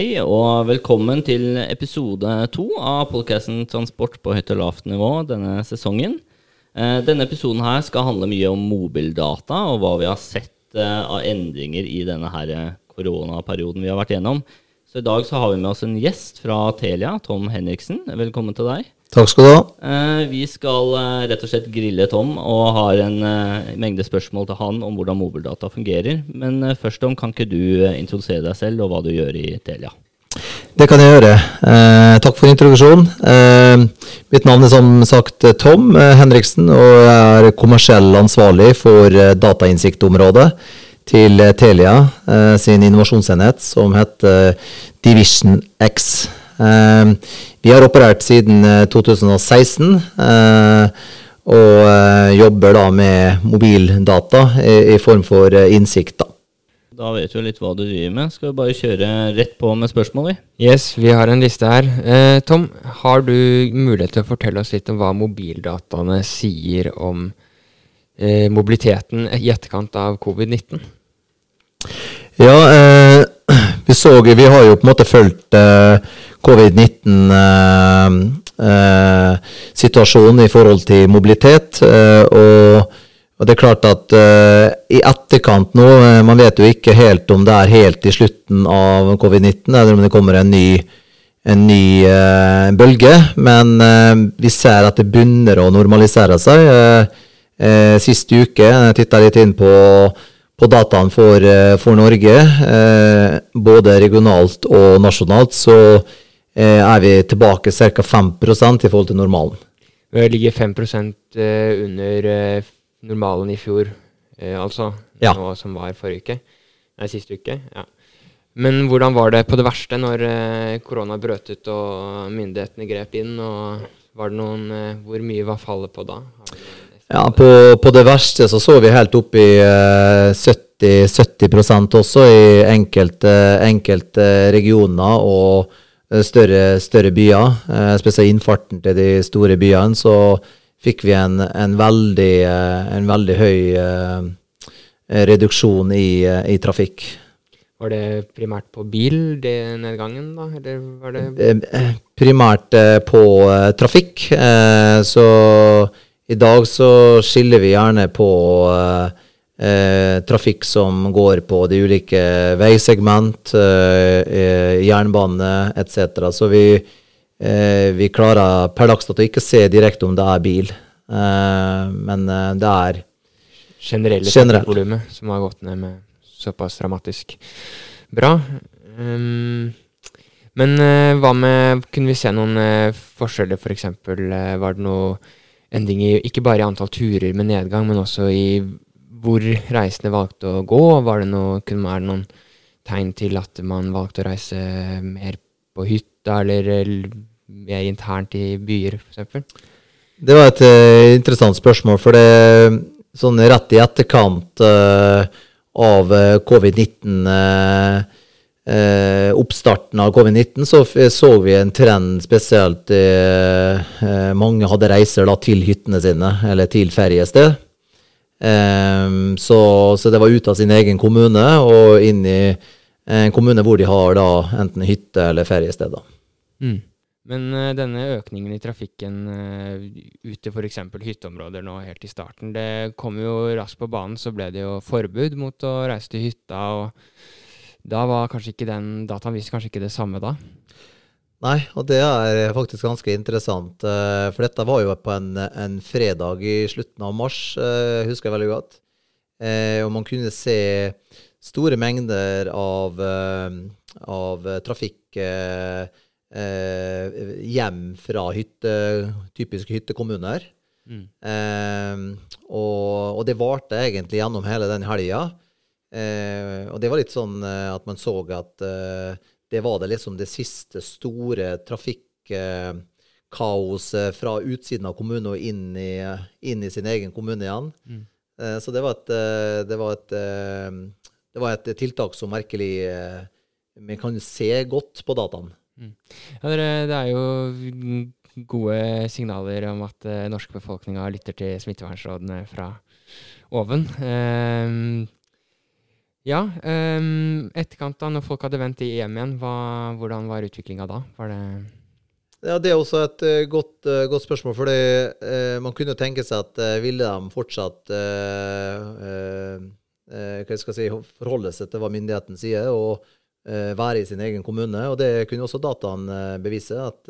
Hei og velkommen til episode to av podkasten Transport på høyt og lavt nivå denne sesongen. Eh, denne episoden her skal handle mye om mobildata og hva vi har sett eh, av endringer i denne her eh, koronaperioden vi har vært gjennom. Så i dag så har vi med oss en gjest fra Telia, Tom Henriksen. Velkommen til deg. Takk skal du ha. Eh, vi skal eh, rett og slett grille Tom og har en eh, mengde spørsmål til han om hvordan mobildata fungerer. Men først om, kan ikke du introdusere deg selv og hva du gjør i Telia? Det kan jeg gjøre. Eh, takk for introduksjonen. Eh, mitt navn er som sagt Tom Henriksen, og jeg er kommersiell ansvarlig for datainnsiktområdet til eh, Telia eh, sin innovasjonsenhet, som heter Division X. Eh, vi har operert siden eh, 2016. eh, og eh, jobber da med mobildata i, i form for eh, innsikt. da. Da vet vi jo litt hva du driver med. Skal vi bare kjøre rett på med spørsmål, vi? Yes, vi har en liste her. Eh, Tom, har du mulighet til å fortelle oss litt om hva mobildataene sier om eh, mobiliteten i etterkant av covid-19? Ja, eh, vi så Vi har jo på en måte fulgt eh, covid-19-situasjonen i forhold til mobilitet. eh, og, og det er klart at eh, i etterkant nå eh, Man vet jo ikke helt om det er helt i slutten av covid-19, eller om det kommer en ny, en ny eh, bølge. Men eh, vi ser at det begynner å normalisere seg. Eh, eh, sist uke jeg titta litt inn på på dataen for, eh, for Norge, eh, både regionalt og nasjonalt, så eh, er vi tilbake ca. 5 i forhold til normalen. Vi ligger 5 eh, under normalen i fjor, eh, altså. Ja. Nå som var forrige uke. Nei, siste uke. Ja. Men hvordan var det på det verste når korona brøt ut og myndighetene grep inn? og var det noen, Hvor mye var fallet på da? Har Ja, på, på det verste så så vi helt opp i uh, 70, 70% også i enkelte, enkelte regioner og eh, større, større byer. Uh, spesielt innfarten til de store byene, så fikk vi en, en, veldig, uh, en veldig høy reduksjon i, i trafikk. Var det primært på bil, det nedgangen, da? Eller var det primært på trafikk. Så i dag så skiller vi gjerne på eh, eh, trafikk som går på de ulike veisegment, eh, eh, jernbane etc. Så vi, eh, vi klarer per dags dato ikke se direkte om det er bil. Eh, men det er generelle Generelt. som har gått ned med såpass dramatisk. Bra. Um, men hva med Kunne vi se noen forskjeller, f.eks.? Uh, var det noe endring i ikke bare i antall turer med nedgang, men også i hvor reisende valgte å gå? Var det noe, kunne det noen tegn til at man valgte å reise mer på hytta, eller, mer internt i byer, f.eks.? Det var et uh, interessant spørsmål, for det sånn rett i etterkant uh, av eh, covid-19 eh, eh, Oppstarten av covid-19 så så vi en trend spesielt eh, eh, Mange hadde reiser da til hyttene sine, eller til feriested. Eh, så, så det var ut av sin egen kommune og inn i en kommune hvor de har da enten hytte eller feriested. Mm. Men eh, denne økningen i trafikken uh, ut til f.eks. hytteområder nå helt i starten, det kom jo raskt på banen, så ble det jo forbud mot å reise til hytta, og da var kanskje ikke den dataen viste kanskje ikke det samme da. Nei, og det er faktisk ganske interessant. eh, For dette var jo på en, en fredag i slutten av mars, eh, husker jeg veldig godt. Eh, Og man kunne se store mengder av, av trafikk hjem fra hytte, typiske hyttekommuner. Mm. Eh, og, og det varte egentlig gjennom hele den helga. Eh, og det var litt sånn eh, at man så at eh, det var det liksom det siste store trafikkaoset fra utsiden av kommunen og inn i, inn i sin egen kommune igjen. Mm. Eh, så det var et, eh, det var et, eh, det var et tiltak som merkelig eh, vi kan se godt på dataen. Ja, det er jo gode signaler om at den norske befolkninga lytter til smittevernrådene fra oven. Ehm, Ja, um, etterkant da, når folk hadde vendt hjem igjen, hva, hvordan var utviklinga da? Var det ja, Det er også et uh, godt, uh, godt, spørsmål. For uh, man kunne tenke seg at ville de fortsatt hva skal jeg si, forholde seg til hva myndigheten sier, og være i sin egen kommune. Og det kunne også dataene bevise, at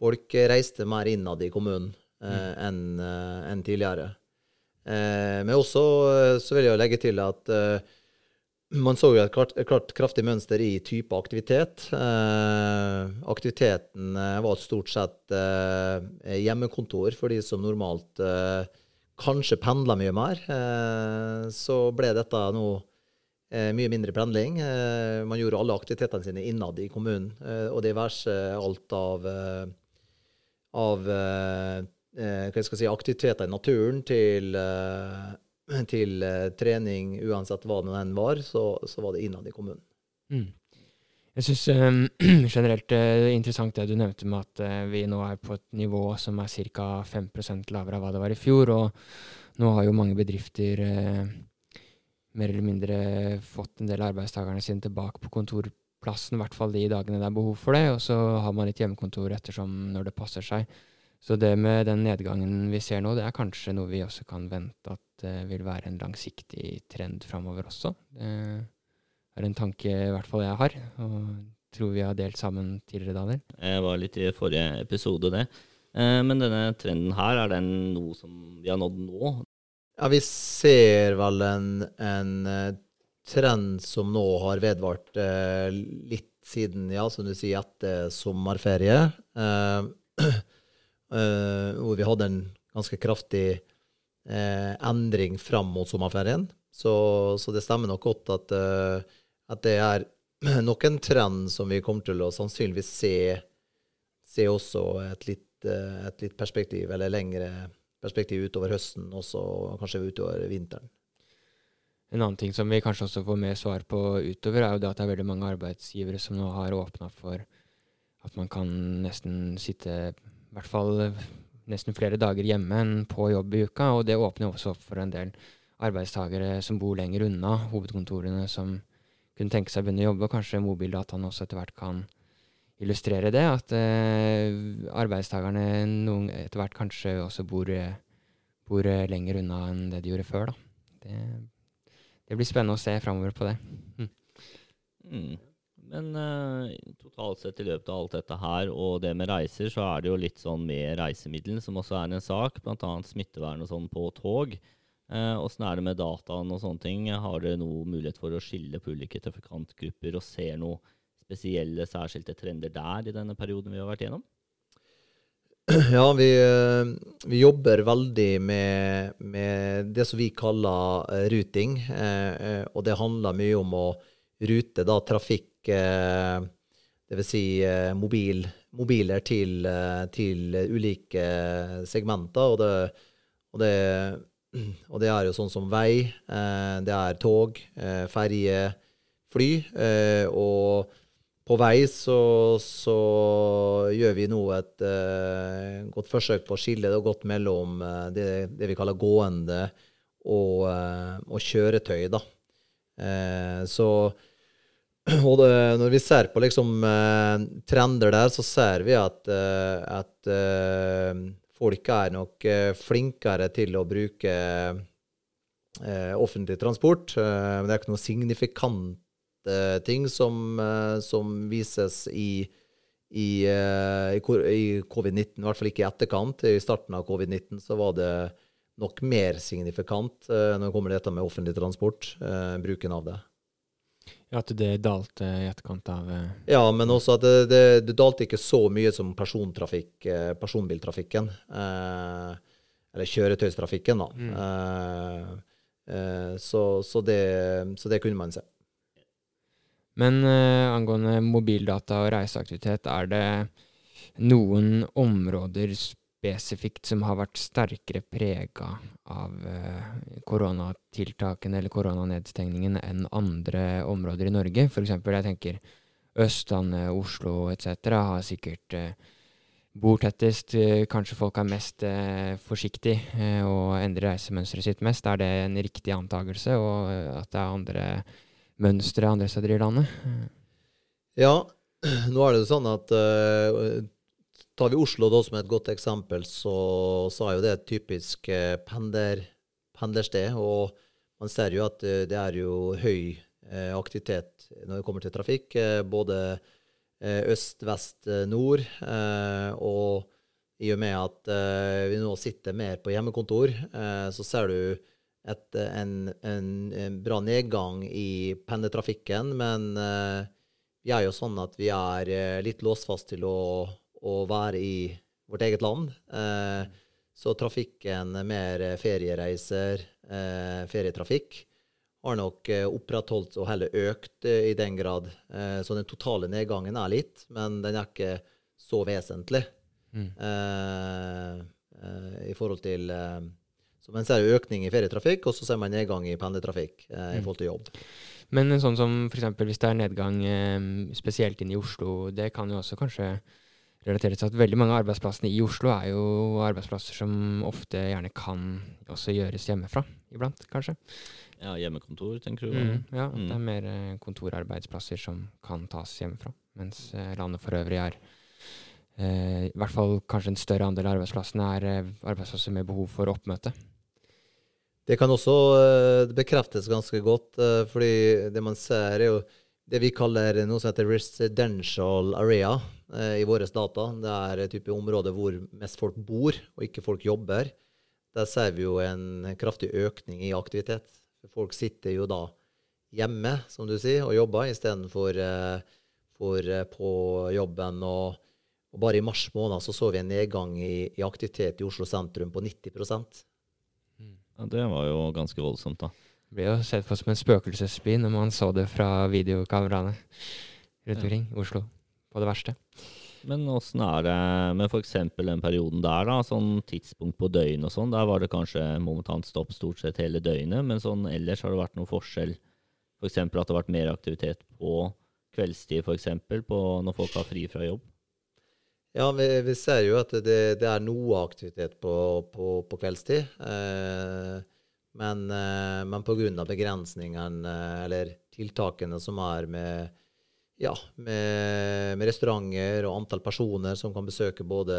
folk reiste mer innad i kommunen mm. enn en tidligere. Eh, men også eh, så vil jeg legge til at eh, man så jo et klart, klart, kraftig mønster i type aktivitet. Aktiviteten var stort sett hjemmekontor for de som normalt kanskje pendler mye mer. så ble dette nå mye mindre pendling. man gjorde alle aktivitetene sine innad i kommunen, og det diverse alt av, av eh, si, aktiviteter i naturen til, eh, til eh, trening, uansett hva det enn var, så, så, var det innad i kommunen. Mm. Jeg syns um, generelt er interessant det du nevnte med at uh, vi nå er på et nivå som er ca. 5 lavere av hva det var i fjor. Og nå har jo mange bedrifter uh, mer eller mindre fått en del av arbeidstakerne sine tilbake på kontorplassen, i hvert fall de dagene det er behov for det. Og så har man litt hjemmekontor ettersom når det passer seg. Så det med den nedgangen vi ser nå, det er kanskje noe vi også kan vente at det vil være en langsiktig trend framover også. Det er en tanke i hvert fall jeg har, og tror vi har delt sammen tidligere, Daniel. Jeg var litt i forrige episode, det. Eh, men denne trenden her, er den noe som vi har nådd nå? Ja, vi ser vel en, en eh, trend som nå har vedvart eh, litt siden, ja, som du sier, etter sommerferie. Eh, hvor vi hadde en ganske kraftig uh, endring fram mot sommerferien. Så, så, det stemmer nok godt at, uh, at, det er nok en trend som vi kommer til å sannsynligvis se, se også et litt, et litt, perspektiv, eller lengre perspektiv utover høsten, også kanskje utover vinteren. En annen ting som vi kanskje også får mer svar på utover, er jo det at det er veldig mange arbeidsgivere som nå har åpna for at man kan nesten sitte i hvert fall eh, nesten flere dager hjemme enn på jobb i uka. Og det åpner også opp for en del arbeidstakere som bor lenger unna hovedkontorene, som kunne tenke seg å begynne å jobbe. Og kanskje mobildataen også etter hvert kan illustrere det. At eh, arbeidstakerne noen, etter hvert kanskje også bor, bor, lenger unna enn det de gjorde før. Det, det blir spennende å se framover på det. Mm. Mm. Men uh, totalt sett i løpet av alt dette her, og det med reiser, så er det jo litt sånn med reisemidlene, som også er en sak, bl.a. smittevern og sånn på tog. Åssen uh, er det med dataen og sånne ting? Har dere noe mulighet for å skille på ulike trafikantgrupper og ser noe spesielle, særskilte trender der i denne perioden vi har vært gjennom? Ja, vi, eh, vi jobber veldig med, med, det som vi kaller ruting. Eh, og det handler mye om å rute da trafikk ulike Dvs. Si eh, mobil, mobiler til, eh, til, ulike segmenter. Og det, og, det, og det, er jo sånn som vei, eh, det er tog, ferje, fly. Og på vei så, så gjør vi nå et godt forsøk på å skille det godt mellom det, det vi kaller gående og, og kjøretøy. da. så Og det, når vi ser på liksom, eh, trender der, så ser vi at, eh, at eh, folk er nok flinkere til å bruke offentlig transport. Men det er ikke noen signifikante ting som, som vises i, i, i covid-19, i hvert fall ikke i etterkant. I starten av covid-19 så var det nok mer signifikant når det kommer til dette med offentlig transport, bruken av det. Ja, At det dalte i etterkant av uh... Ja, men også at det, det, det, dalte ikke så mye som eh, personbiltrafikken. Eh, eller kjøretøystrafikken, da. Mm. Eh, eh, så, så, det, så, det, kunne man se. Men eh, angående mobildata og reiseaktivitet, er det noen områder spesifikt som har vært sterkere prega av eh, koronatiltakene eller koronanedstengningen enn andre områder i Norge? F.eks. jeg tenker Østlandet, Oslo etc. har sikkert eh, bor tettest, kanskje folk er mest eh, forsiktig eh, og endrer reisemønsteret sitt mest. Er det en riktig antakelse, og at det er andre mønstre andre steder i landet? Ja, nå er det jo sånn at Tar vi Oslo da som et godt eksempel, så, så er jo det et typisk eh, pendler, pendlersted. Og man ser jo at eh, det er jo høy eh, aktivitet når det kommer til trafikk. både øst, vest, nord. og i og med at vi nå sitter mer på hjemmekontor, så ser du et, en, en, en bra nedgang i pendlertrafikken. Men vi er jo sånn at vi er litt låst fast til å, å være i vårt eget land. Eh, så trafikken, mer feriereiser, eh, ferietrafikk, har nok eh, opprettholdt og heller økt i den grad. Så den totale nedgangen er litt, men den er ikke så vesentlig. Eh, I forhold til Så man ser økning i ferietrafikk, og så ser man nedgang i pendlertrafikk eh, i forhold til jobb. Men sånn som f.eks. hvis det er nedgang eh, spesielt inn i Oslo, det kan jo også kanskje relateres til at veldig mange av arbeidsplassene i Oslo er jo arbeidsplasser som ofte gjerne kan også gjøres hjemmefra iblant, kanskje. Ja, hjemmekontor, tenker du? Mm, ja, Mm. det er mer eh, kontorarbeidsplasser som kan tas hjemmefra. Mens eh, landet for øvrig er eh, I hvert fall kanskje en større andel av arbeidsplassene er eh, arbeidsplasser med behov for oppmøte. Det kan også bekreftes ganske godt, fordi det man ser, er jo det vi kaller noe som heter residential area eh, i våre data. Det er et type område hvor mest folk bor, og ikke folk jobber. Der ser vi jo en kraftig økning i aktivitet. Folk sitter jo da hjemme, som du sier, og jobber istedenfor eh, for, eh, på jobben. Og, og bare i mars måned så, så vi en nedgang i, i aktivitet i Oslo sentrum på 90 Ja, det var jo ganske voldsomt, da. Ble jo sett på som en spøkelsesby når man så det fra videokameraene rundt Ja. omkring Oslo på det verste. Men åssen er det med f.eks. den perioden der, da? Sånn tidspunkt på døgnet og sånn. Der var det kanskje momentant stopp stort sett hele døgnet, men sånn ellers har det vært noe forskjell? F.eks. at det har vært mer aktivitet på kveldstid, f.eks. når folk har fri fra jobb? Ja, vi, vi ser jo at det, det er noe aktivitet på, på, på kveldstid. Eh, men, eh, men pga. begrensningene, eller tiltakene som er med, ja, med, med restauranter og antall personer som kan besøke både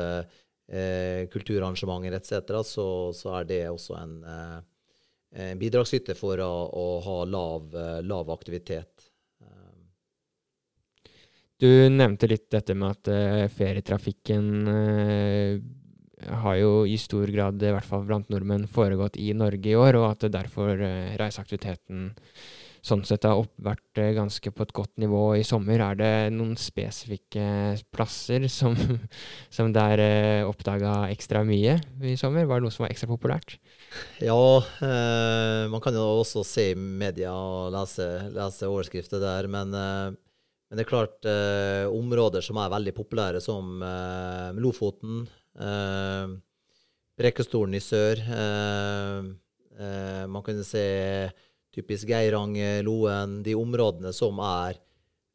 eh, kulturarrangementer etc., så, så er det også en, eh, en bidragsyter for å, å ha lav, lav aktivitet. Du nevnte litt dette med at eh, ferietrafikken eh, har jo i stor grad, i hvert fall blant nordmenn, foregått i Norge i år, og at derfor eh, reiseaktiviteten sånn sett har opp, vært eh, ganske på et godt nivå i sommer. Er det noen spesifikke plasser som, som der eh, oppdaga ekstra mye i sommer? Var det noe som var ekstra populært? Ja, eh, man kan jo også se i media og lese, lese overskrifter der, men, men det er klart eh, områder som er veldig populære, som eh, Lofoten, eh, Brekkestolen i sør. Eh, eh, man kan se typisk Geiranger, Loen, de områdene som er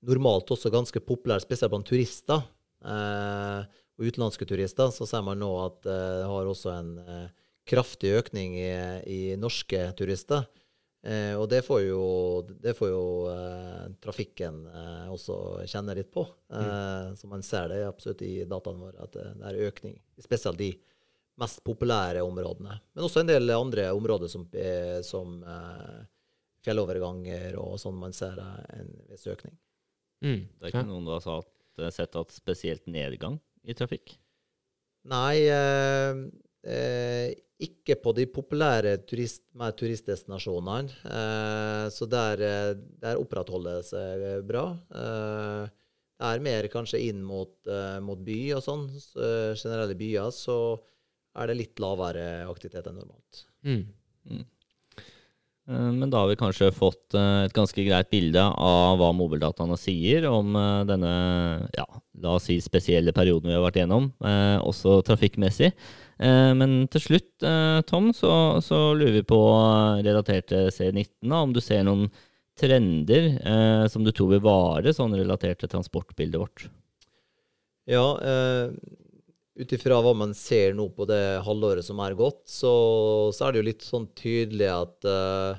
normalt også ganske populære, spesielt blant turister. Og utenlandske turister, så ser man nå at det har også en kraftig økning i, i norske turister. Eh, og det får jo, det får jo eh, trafikken eh, også kjenne litt på. Eh, Så man ser det absolutt i dataene våre, at det, det er økning. Spesielt de mest populære områdene. Men også en del andre områder som, eh, som eh, fjelloverganger og sånn man ser eh, en viss økning. Mm. Det er ikke noen du har sett at spesielt nedgang i trafikk? Nei, eh, ikke på de populære turist, mer turistdestinasjonene. Eh, så der, eh, der opprettholder det seg eh, bra. Eh, det er mer kanskje inn mot, eh, mot by og sånn. Så, generelle byer så er det litt lavere aktivitet enn normalt. Mm. Eh, Men da har vi kanskje fått eh, et ganske greit bilde av hva mobildataene sier om eh, denne, ja, la oss si spesielle perioden vi har vært gjennom, eh, også trafikkmessig. Eh, Men til slutt, eh, Tom, så, så lurer vi på, eh, relatert til C19, da, om du ser noen trender eh, som du tror vil vare, sånn relatert til transportbildet vårt. Ja, eh, ut ifra hva man ser nå på det halvåret som er gått, så, så er det jo litt sånn tydelig at, uh,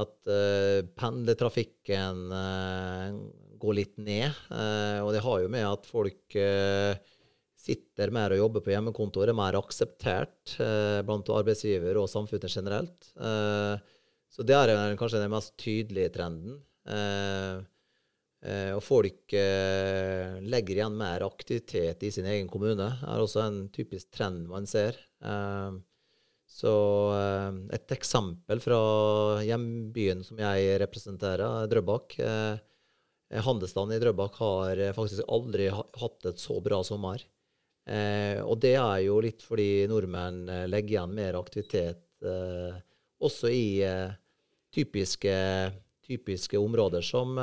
at uh, pendlertrafikken uh, går litt ned. og det har jo med at folk sitter mer og jobber på hjemmekontor, er mer akseptert blant arbeidsgiver og samfunnet generelt. så det er kanskje den mest tydelige trenden. Eh, Eh, og folk eh, legger igjen mer aktivitet i sin egen kommune. Det er også en typisk trend man ser. Eh, så eh, et eksempel fra hjembyen som jeg representerer, Drøbak. Eh, handelsstanden i Drøbak har faktisk aldri hatt et så bra sommer. Eh, og det er jo litt fordi nordmenn legger igjen mer aktivitet også i typiske, typiske områder som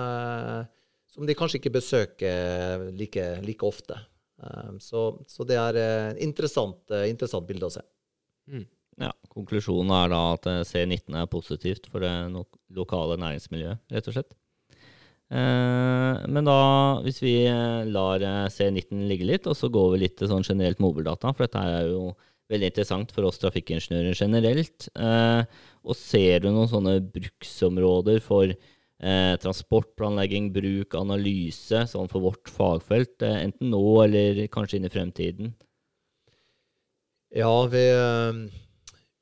som de kanskje ikke besøker like, like ofte. Um, så, så, det er et uh, interessant, interessant bilde å se. Mm. Ja, Konklusjonen er da at uh, C19 er positivt for det lokale næringsmiljøet, rett og slett. Men da, hvis vi lar C19 ligge litt, og så går vi litt til sånn generelt mobildata, for dette er jo veldig interessant for oss trafikkingeniører generelt. Og ser du noen sånne bruksområder for eh, transportplanlegging, bruk, analyse, sånn for vårt fagfelt, eh, enten nå eller kanskje inn i fremtiden? Ja, vi, eh,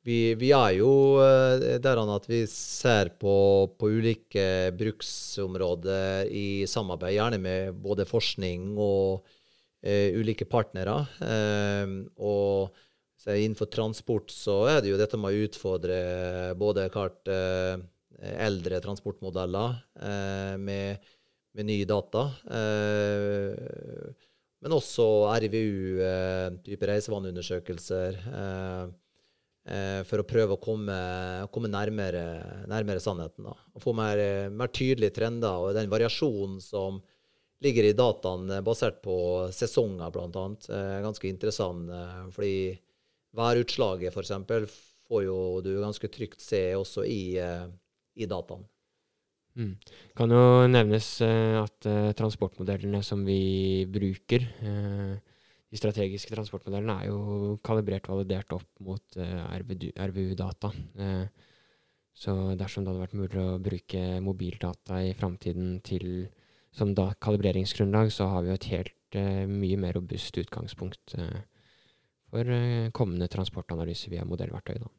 vi, vi er jo der der at vi ser på, på, ulike bruksområder i samarbeid, gjerne med både forskning og uh, ulike partnere. Og innenfor transport så er det jo dette med å utfordre både klart uh, Eh, eldre transportmodeller eh, med, med nye data. Eh, men også RVU, type reisevaneundersøkelser, for å prøve å komme, komme nærmere, nærmere, sannheten. Da. Og få mer, mer tydelige trender. Og den variasjonen som ligger i dataene basert på sesonger, bl.a., ganske interessant. Fordi værutslaget, f.eks., får jo du ganske trygt se også i i dataen. Mm. Kan jo nevnes uh, at uh, transportmodellene som vi bruker, uh, de strategiske transportmodellene, er jo kalibrert validert opp mot RVU-data. så dersom det hadde vært mulig å bruke mobildata i framtiden som da kalibreringsgrunnlag, så har vi jo et helt mye mer robust utgangspunkt for kommende transportanalyse via modellverktøy. da.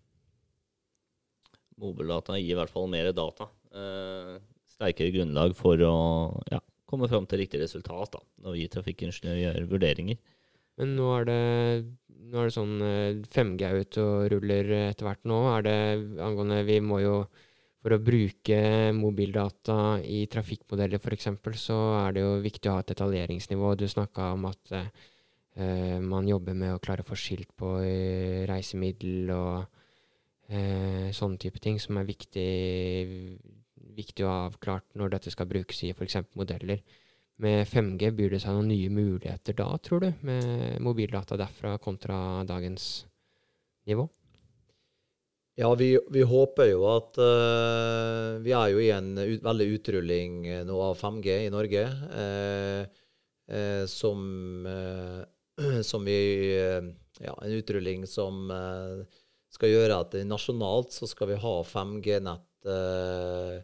Mobildata gir i hvert fall mer data. Eh, sterkere grunnlag for å ja, komme fram til riktig resultat da, når vi trafikkingeniører gjør vurderinger. Men nå er det, nå er det sånn 5G er ute og ruller etter hvert nå. Er det angående Vi må jo For å bruke mobildata i trafikkmodeller f.eks., så er det jo viktig å ha et detaljeringsnivå. Du snakka om at eh, man jobber med å klare å få skilt på eh, reisemiddel og Eh, sånne type ting som er viktig, viktig å ha avklart når dette skal brukes i f.eks. modeller. Med 5G byr det seg noen nye muligheter da, tror du, med mobildata derfra kontra dagens nivå? Ja, vi, vi håper jo at uh, Vi er jo i en ut, veldig utrulling nå av 5G i Norge. Uh, uh, som, som vi Ja, en utrulling som skal gjøre at nasjonalt så skal vi ha 5G-nett uh,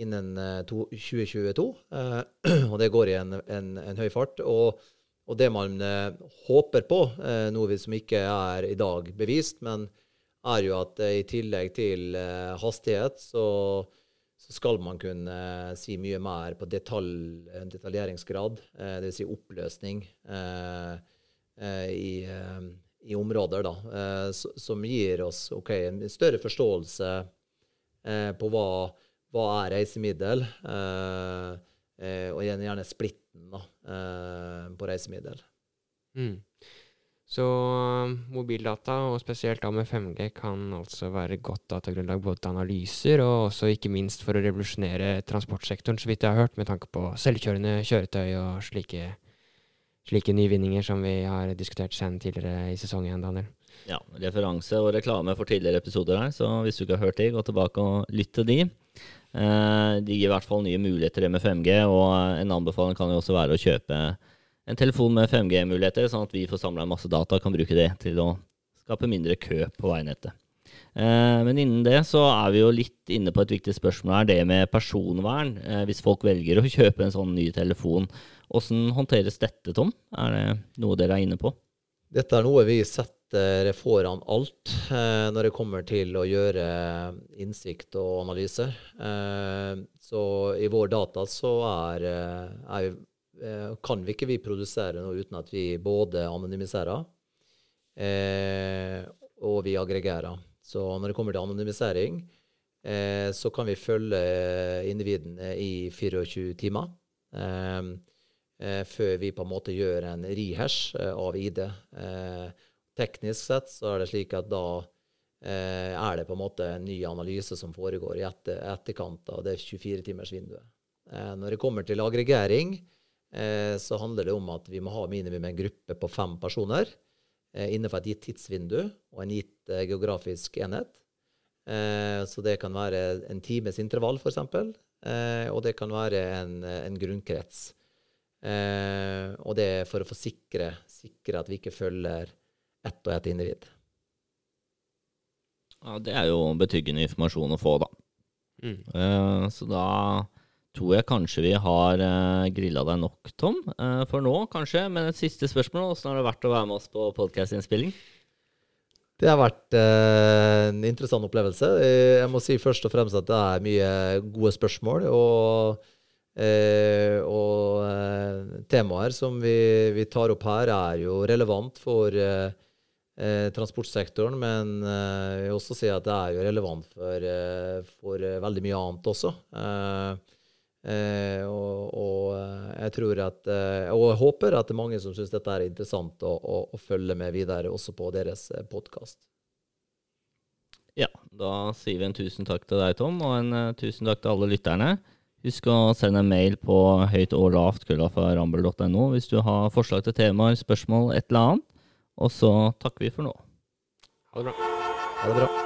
innen 2022. Uh, eh, og det går i en, en, en høy fart. Og, og det man uh, håper på, noe som ikke er i dag bevist, men er jo at i tillegg til hastighet, så, så, skal man kunne si mye mer på detalj, detaljeringsgrad, eh, dvs. Si oppløsning i i områder da, eh, som gir oss okay, en større forståelse eh, på hva, hva er reisemiddel, eh, og gjerne splitten da, på reisemiddel. Mm. Så mobildata, og spesielt da med 5G, kan altså være godt datagrunnlag både til analyser og også ikke minst for å revolusjonere transportsektoren, så vidt jeg har hørt, med tanke på selvkjørende kjøretøy og slike slike nyvinninger som vi har diskutert sen tidligere i sesongen, Daniel. Ja, referanse og reklame for tidligere episoder her, så hvis du ikke har hørt de, gå tilbake og lytt til de. Eh, de gir i hvert fall nye muligheter med 5G, og en anbefaling kan jo også være å kjøpe en telefon med 5G-muligheter, sånn at vi får samla masse data og kan bruke det til å skape mindre kø på veinettet. Eh, men innen det så er vi jo litt inne på et viktig spørsmål her, det med personvern. Eh, hvis folk velger å kjøpe en sånn ny telefon, hvordan håndteres dette, Tom? Er det noe dere er inne på? Dette er noe vi setter foran alt eh, når det kommer til å gjøre innsikt og analyse. Eh, så i vår data så er, eh, er, kan vi ikke vi produsere noe uten at vi både anonymiserer og vi aggregerer. Så når det kommer til anonymisering, så kan vi følge individene i 24 timer. Eh, før vi på en måte gjør en rehash eh, av ID. Eh, teknisk sett så er det slik at da er det på en måte en ny analyse som foregår i etter, etterkant av det 24-timersvinduet. når det kommer til aggregering, så handler det om at vi må ha minimum en gruppe på fem personer innenfor et gitt tidsvindu og en gitt geografisk enhet. Så det kan være en times intervall, f.eks., og det kan være en, en grunnkrets. Og det er for å få sikre at vi ikke følger ett og ett individ. Ja, Det er jo betryggende informasjon å få, da. Mm. så da tror jeg kanskje vi har uh, grilla deg nok, Tom, uh, for nå kanskje. Men et siste spørsmål. Åssen har det vært å være med oss på podkast-innspilling? Det har vært uh, en interessant opplevelse. Jeg må si først og fremst at det er mye gode spørsmål. Og, uh, og temaer som vi, vi, tar opp her, er jo relevant for transportsektoren. Men jeg vil også si at det er jo relevant for, for veldig mye annet også. Eh, og, og, eh, jeg tror at eh, Og jeg håper at det er mange som syns dette er interessant å, å, å, følge med videre også på deres eh, podkast. Ja, da sier vi en tusen takk til deg, Tom, og en tusen takk til alle lytterne. Husk å sende en mail på høyt og lavt fra rambel.no hvis du har forslag til temaer, spørsmål, et eller annet. Og så takker vi for nå. Ha det bra. Ha det bra.